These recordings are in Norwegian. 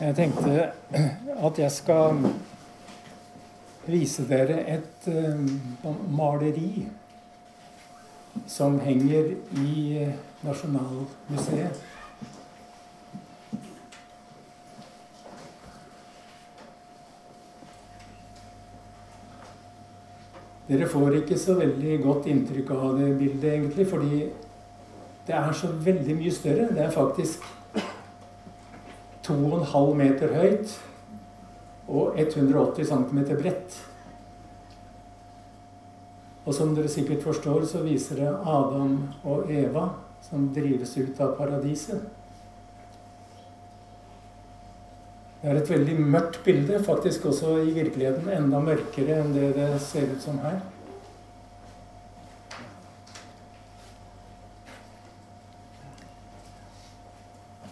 Jeg tenkte at jeg skal vise dere et uh, maleri som henger i Nasjonalmuseet. Dere får ikke så veldig godt inntrykk av det bildet, egentlig, fordi det er så veldig mye større. Det er faktisk 2,5 meter høyt og 180 cm bredt. Og som dere sikkert forstår, så viser det Adam og Eva som drives ut av paradiset. Det er et veldig mørkt bilde, faktisk også i virkeligheten enda mørkere enn det det ser ut som her.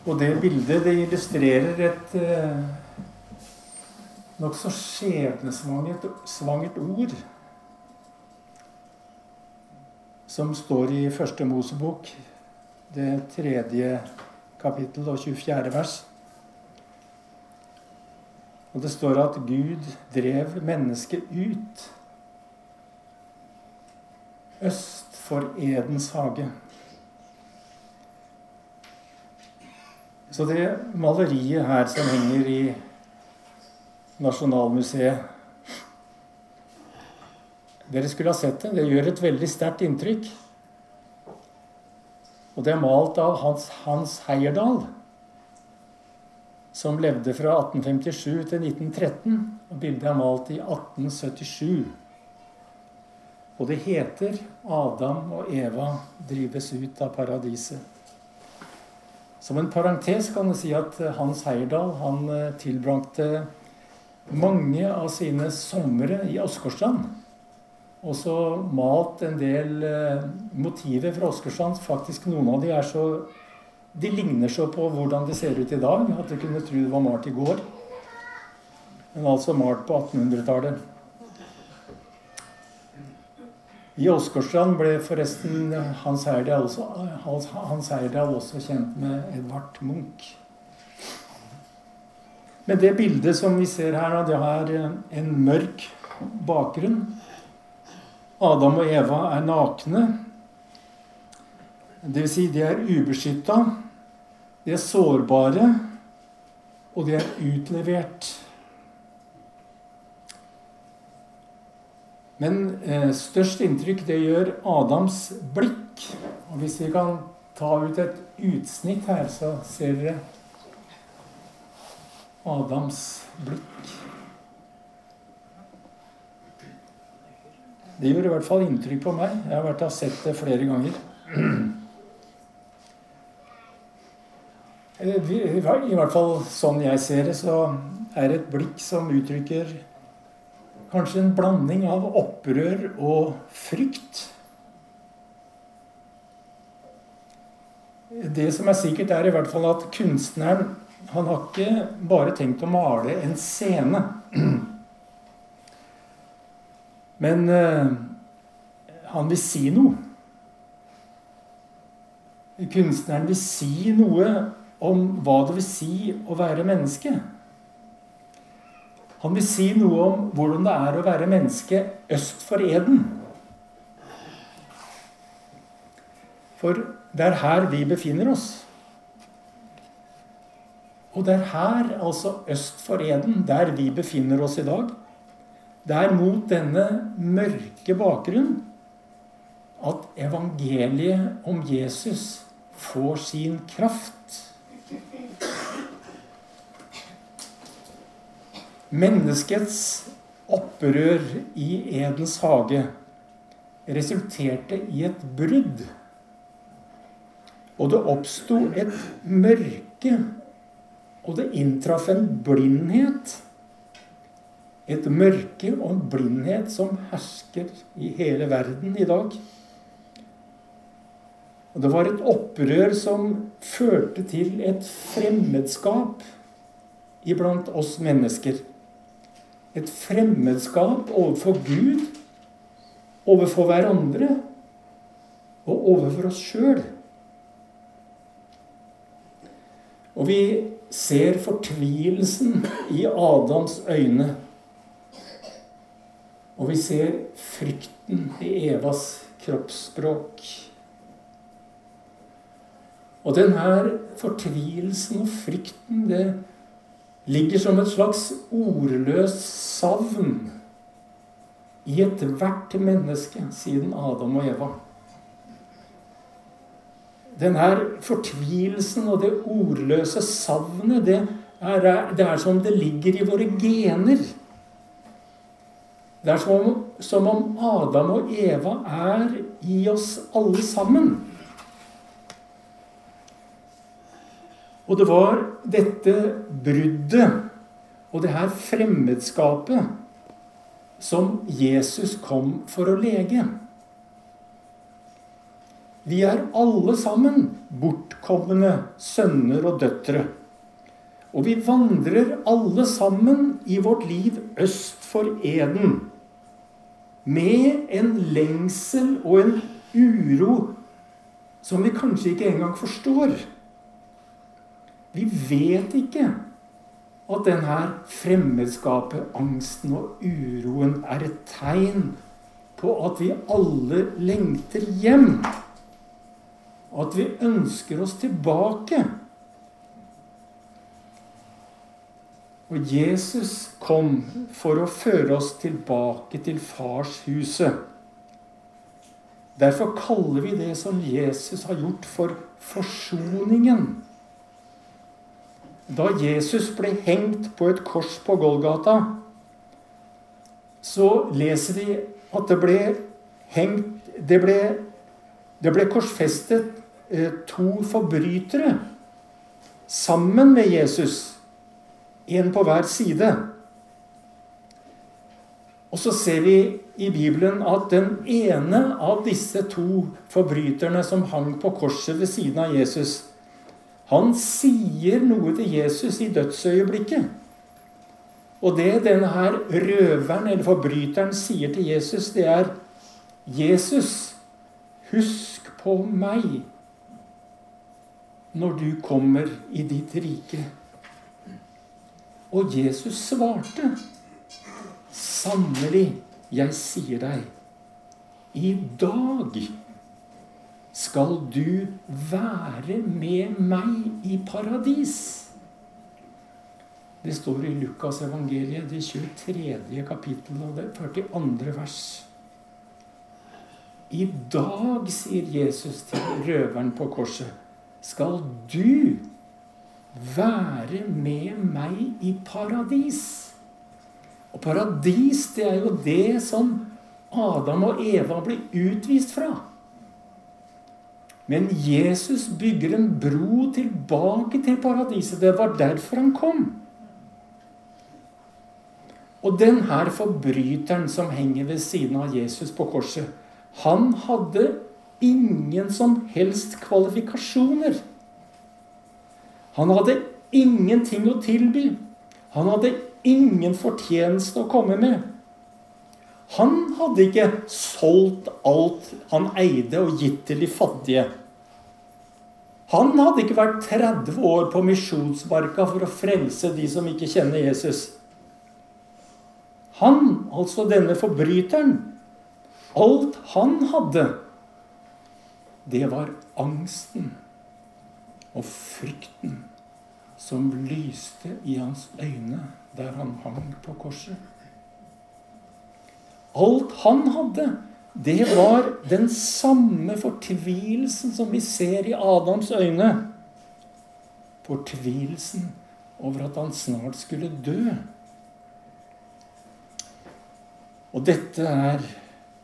Og det bildet det illustrerer et eh, nokså skjebnesvangert ord som står i Første Mosebok, det tredje kapittel og 24. vers. Og det står at Gud drev mennesket ut øst for Edens hage. Så det maleriet her som henger i Nasjonalmuseet Dere skulle ha sett det. Det gjør et veldig sterkt inntrykk. Og det er malt av Hans, Hans Heierdal, som levde fra 1857 til 1913. og Bildet er malt i 1877. Og det heter 'Adam og Eva drives ut av paradiset'. Som en parentes kan jeg si at Hans Heyerdahl han eh, tilbrakte mange av sine somre i Åsgårdstrand. Også malt en del eh, motiver fra Åsgårdstrand. Faktisk noen av de er så de ligner så på hvordan det ser ut i dag, at du kunne tro det var malt i går. Men altså malt på 1800-tallet. I Åsgårdstrand ble forresten Hans Heyerdahl også, Hans også kjent med Edvard Munch. Men det bildet som vi ser her, det har en mørk bakgrunn. Adam og Eva er nakne. Dvs. Si de er ubeskytta. De er sårbare, og de er utlevert. Men eh, størst inntrykk det gjør Adams blikk. Og hvis vi kan ta ut et utsnitt her, så ser dere Adams blikk. Det gjør i hvert fall inntrykk på meg. Jeg har vært og sett det flere ganger. Eh, I hvert fall sånn jeg ser det, så er det et blikk som uttrykker kanskje en blanding av opprør og frykt. Det som er sikkert, er i hvert fall at kunstneren han har ikke bare tenkt å male en scene. Men uh, han vil si noe. Kunstneren vil si noe om hva det vil si å være menneske. Han vil si noe om hvordan det er å være menneske øst for Eden. For det er her vi befinner oss. Og det er her, altså øst for Eden, der vi befinner oss i dag. Det er mot denne mørke bakgrunn at evangeliet om Jesus får sin kraft. Menneskets opprør i Edens hage resulterte i et brudd. Og det oppsto et mørke, og det inntraff en blindhet. Et mørke og en blindhet som hersker i hele verden i dag. Og det var et opprør som førte til et fremmedskap iblant oss mennesker et fremmedskap overfor Gud, overfor hverandre og overfor oss sjøl. Og vi ser fortvilelsen i Adams øyne. Og vi ser frykten i Evas kroppsspråk. Og denne fortvilelsen og frykten, det ligger som et slags ordløst savn i ethvert menneske siden Adam og Eva. Denne fortvilelsen og det ordløse savnet, det er, det er som det ligger i våre gener. Det er som om, som om Adam og Eva er i oss alle sammen. Og det var dette bruddet og det her fremmedskapet som Jesus kom for å lege. Vi er alle sammen bortkomne sønner og døtre. Og vi vandrer alle sammen i vårt liv øst for Eden. Med en lengsel og en uro som vi kanskje ikke engang forstår. Vi vet ikke at denne fremmedskapet, angsten og uroen er et tegn på at vi alle lengter hjem at vi ønsker oss tilbake. Og Jesus kom for å føre oss tilbake til farshuset. Derfor kaller vi det som Jesus har gjort, for forsoningen. Da Jesus ble hengt på et kors på Golgata, så leser vi at det ble hengt Det ble, det ble korsfestet Eh, to forbrytere sammen med Jesus. En på hver side. Og så ser vi i Bibelen at den ene av disse to forbryterne som hang på korset ved siden av Jesus, han sier noe til Jesus i dødsøyeblikket. Og det denne her røveren eller forbryteren sier til Jesus, det er Jesus, husk på meg når du kommer i ditt rike. Og Jesus svarte, sannelig, jeg sier deg, i dag skal du være med meg i paradis. Det står i Lukas evangeliet, det 23. kapittel og det 42. vers. I dag, sier Jesus til røveren på korset, skal du være med meg i paradis. Og paradis, det er jo det som Adam og Eva blir utvist fra. Men Jesus bygger en bro tilbake til paradiset. Det var derfor han kom. Og den her forbryteren som henger ved siden av Jesus på korset, han hadde ingen som helst kvalifikasjoner. Han hadde ingenting å tilby. Han hadde ingen fortjeneste å komme med. Han hadde ikke solgt alt han eide, og gitt til de fattige. Han hadde ikke vært 30 år på misjonsmarka for å frelse de som ikke kjenner Jesus. Han, altså denne forbryteren, alt han hadde, det var angsten og frykten som lyste i hans øyne der han hang på korset. Alt han hadde, det var den samme fortvilelsen som vi ser i Adams øyne. Fortvilelsen over at han snart skulle dø. Og dette er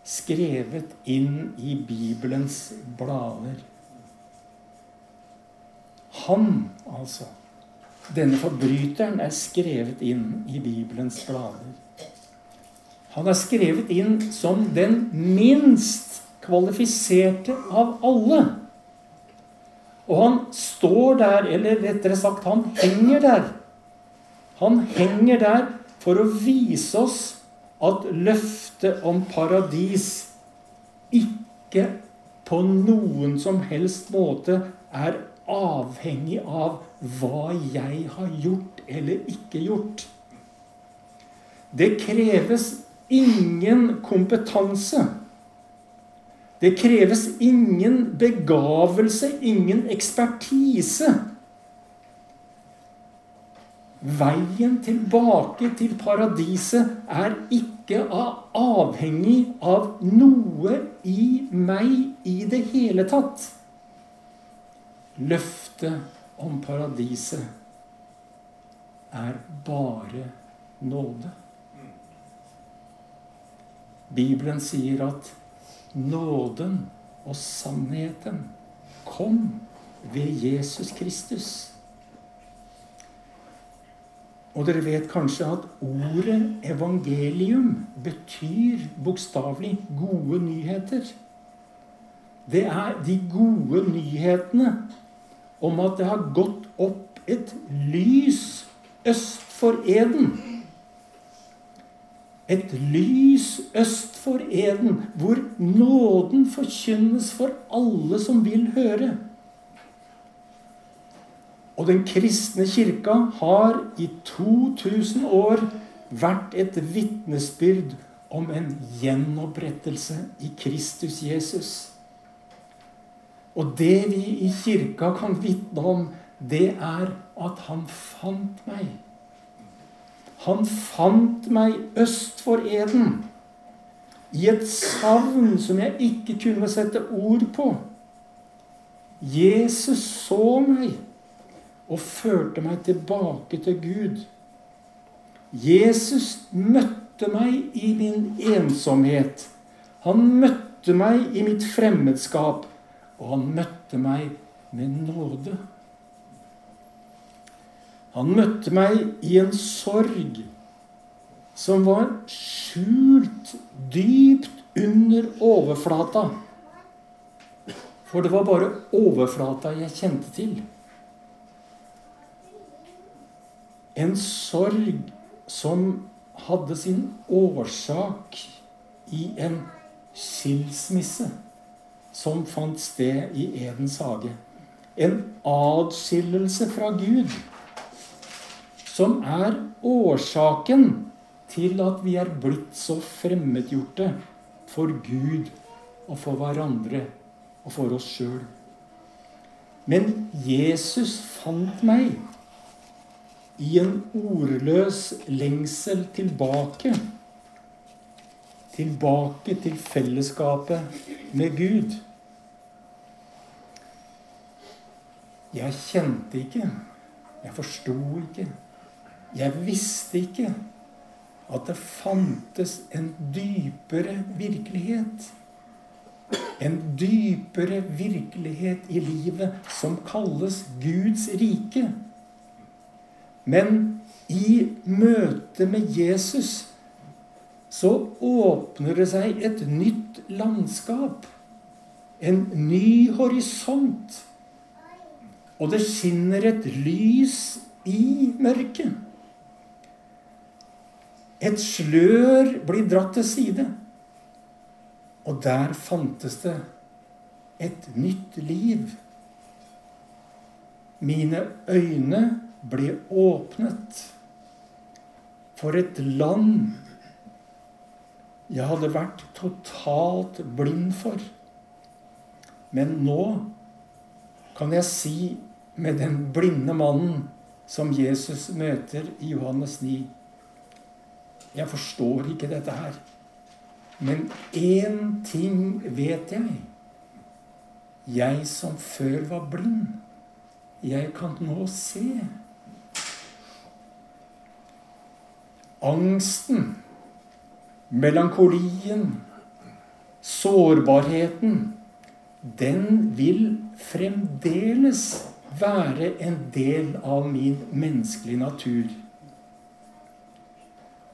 skrevet inn i Bibelens blader. Han, altså, denne forbryteren, er skrevet inn i Bibelens blader. Han er skrevet inn som den minst kvalifiserte av alle. Og han står der, eller rettere sagt, han henger der. Han henger der for å vise oss at løftet om paradis ikke på noen som helst måte er avhengig av hva jeg har gjort eller ikke gjort. Det kreves ingen kompetanse. Det kreves ingen begavelse, ingen ekspertise Veien tilbake til paradiset er ikke avhengig av noe i meg i det hele tatt. Løftet om paradiset er bare nåde. Bibelen sier at nåden og sannheten kom ved Jesus Kristus. Og dere vet kanskje at ordet evangelium betyr bokstavelig gode nyheter. Det er de gode nyhetene om at det har gått opp et lys øst for Eden. Et lys øst for Eden, hvor nåden forkynnes for alle som vil høre. Og den kristne kirka har i 2000 år vært et vitnesbyrd om en gjenopprettelse i Kristus Jesus. Og det vi i kirka kan vitne om, det er at han fant meg. Han fant meg øst for Eden. I et savn som jeg ikke kunne sette ord på. Jesus så meg og førte meg tilbake til Gud. Jesus møtte meg i min ensomhet. Han møtte meg i mitt fremmedskap, og han møtte meg med nåde. Han møtte meg i en sorg som var skjult dypt under overflata. For det var bare overflata jeg kjente til. En sorg som hadde sin årsak i en skilsmisse som fant sted i Edens hage. En adskillelse fra Gud. Som er årsaken til at vi er blitt så fremmedgjorte for Gud og for hverandre og for oss sjøl. Men Jesus fant meg i en ordløs lengsel tilbake. Tilbake til fellesskapet med Gud. Jeg kjente ikke, jeg forsto ikke, jeg visste ikke at det fantes en dypere virkelighet. En dypere virkelighet i livet som kalles Guds rike. Men i møte med Jesus så åpner det seg et nytt landskap. En ny horisont. Og det skinner et lys i mørket. Et slør blir dratt til side. Og der fantes det et nytt liv. Mine øyne ble åpnet for et land jeg hadde vært totalt blind for. Men nå kan jeg si med den blinde mannen som Jesus møter i Johannes 9 Jeg forstår ikke dette her. Men én ting vet jeg. Jeg som før var blind, jeg kan nå se. angsten, melankolien, sårbarheten, den vil fremdeles være en del av min menneskelige natur.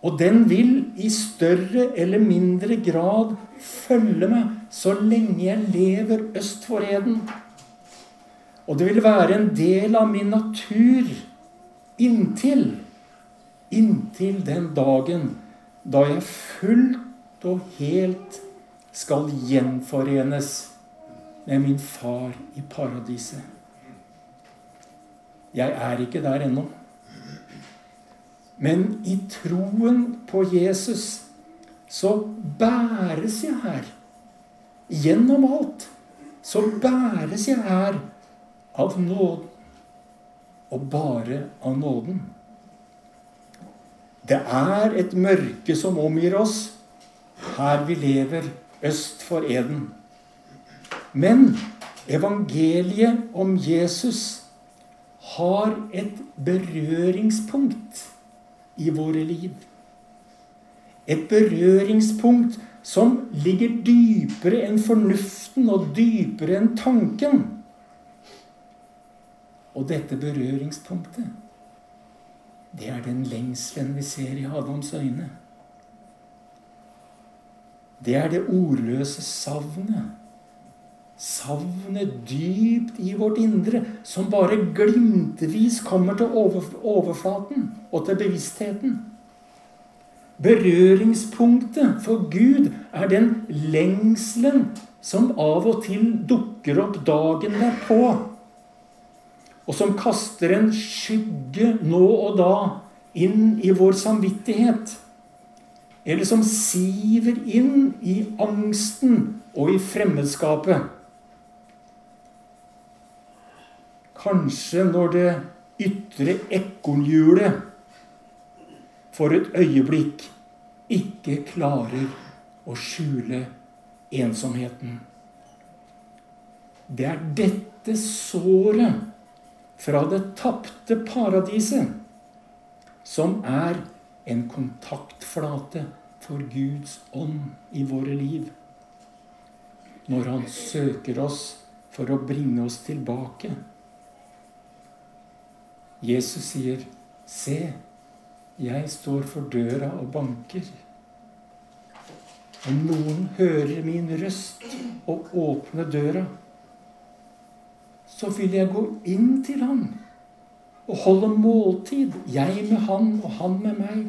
Og den vil i større eller mindre grad følge meg så lenge jeg lever øst for Eden. Og det vil være en del av min natur inntil Inntil den dagen da jeg fullt og helt skal gjenforenes med min far i paradiset. Jeg er ikke der ennå. Men i troen på Jesus så bæres jeg her. Gjennom alt så bæres jeg her av nåden. Og bare av nåden. Det er et mørke som omgir oss her vi lever øst for Eden. Men evangeliet om Jesus har et berøringspunkt i våre liv. Et berøringspunkt som ligger dypere enn fornuften og dypere enn tanken. Og dette berøringspunktet, det er den lengselen vi ser i Adams øyne. Det er det ordløse savnet. Savnet dypt i vårt indre, som bare glimtvis kommer til overflaten og til bevisstheten. Berøringspunktet for Gud er den lengselen som av og til dukker opp dagen derpå, og som kaster en skygge nå og da inn i vår samvittighet. Eller som siver inn i angsten og i fremmedskapet. Kanskje når det ytre ekornhjulet for et øyeblikk ikke klarer å skjule ensomheten. Det er dette såret fra det tapte paradiset som er en kontaktflate for Guds ånd i våre liv. Når Han søker oss for å bringe oss tilbake. Jesus sier, 'Se, jeg står for døra og banker. Om noen hører min røst og åpner døra, så vil jeg gå inn til han og holde måltid, jeg med han og han med meg.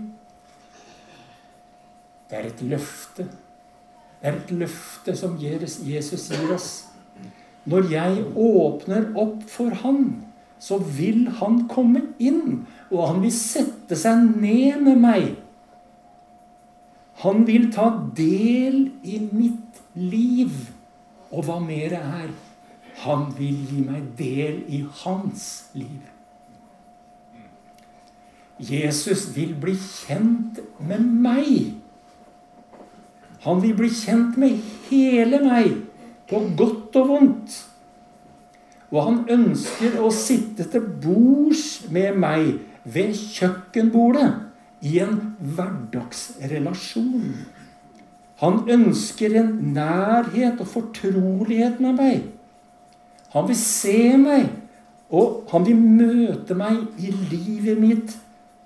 Det er et løfte. Det er et løfte som Jesus gir oss. Når jeg åpner opp for han, så vil han komme inn og han vil sette seg ned med meg. Han vil ta del i mitt liv. Og hva mer er, han vil gi meg del i hans liv. Jesus vil bli kjent med meg. Han vil bli kjent med hele meg, på godt og vondt. Og han ønsker å sitte til bords med meg ved kjøkkenbordet i en hverdagsrelasjon. Han ønsker en nærhet og fortrolighet med meg. Han vil se meg, og han vil møte meg i livet mitt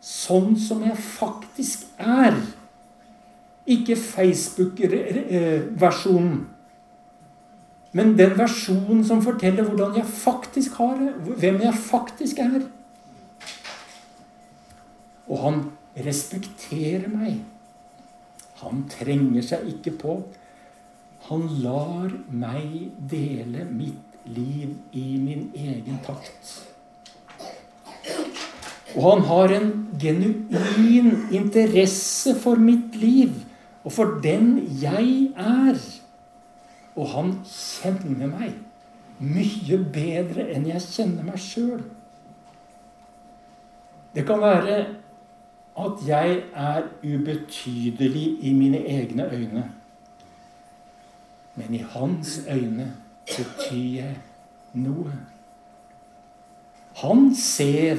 sånn som jeg faktisk er. Ikke Facebook-versjonen, men den versjonen som forteller hvordan jeg faktisk har det, hvem jeg faktisk er. Og han respekterer meg. Han trenger seg ikke på. Han lar meg dele mitt liv i min egen takt. Og han har en genuin interesse for mitt liv og for den jeg er. Og han kjenner meg mye bedre enn jeg kjenner meg sjøl. Det kan være at jeg er ubetydelig i mine egne øyne. Men i hans øyne betyr jeg noe. Han ser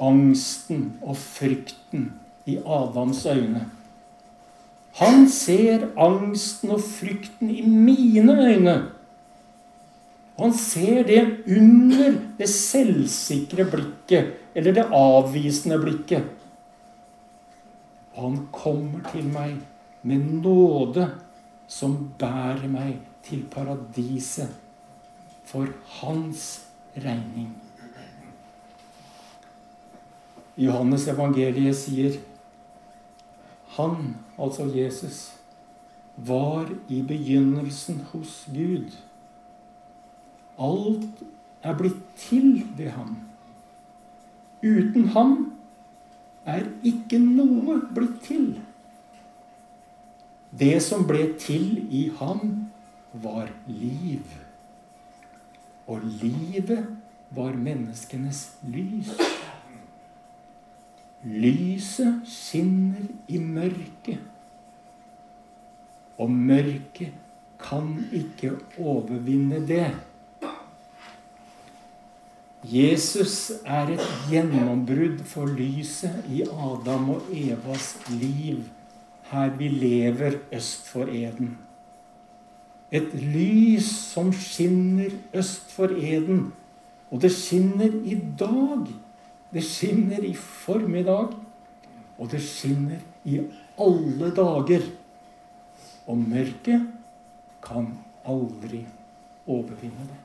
angsten og frykten i Adams øyne. Han ser angsten og frykten i mine øyne. Og han ser det under det selvsikre blikket, eller det avvisende blikket. Og han kommer til meg med nåde som bærer meg til paradiset for hans regning. Johannes evangeliet sier han, altså Jesus, var i begynnelsen hos Gud. Alt er blitt til ved ham. Uten ham er ikke noe blitt til. Det som ble til i ham, var liv. Og livet var menneskenes lys. Lyset skinner i mørket, og mørket kan ikke overvinne det. Jesus er et gjennombrudd for lyset i Adam og Evas liv her vi lever øst for Eden. Et lys som skinner øst for Eden. Og det skinner i dag. Det skinner i formiddag. Og det skinner i alle dager. Og mørket kan aldri overvinne det.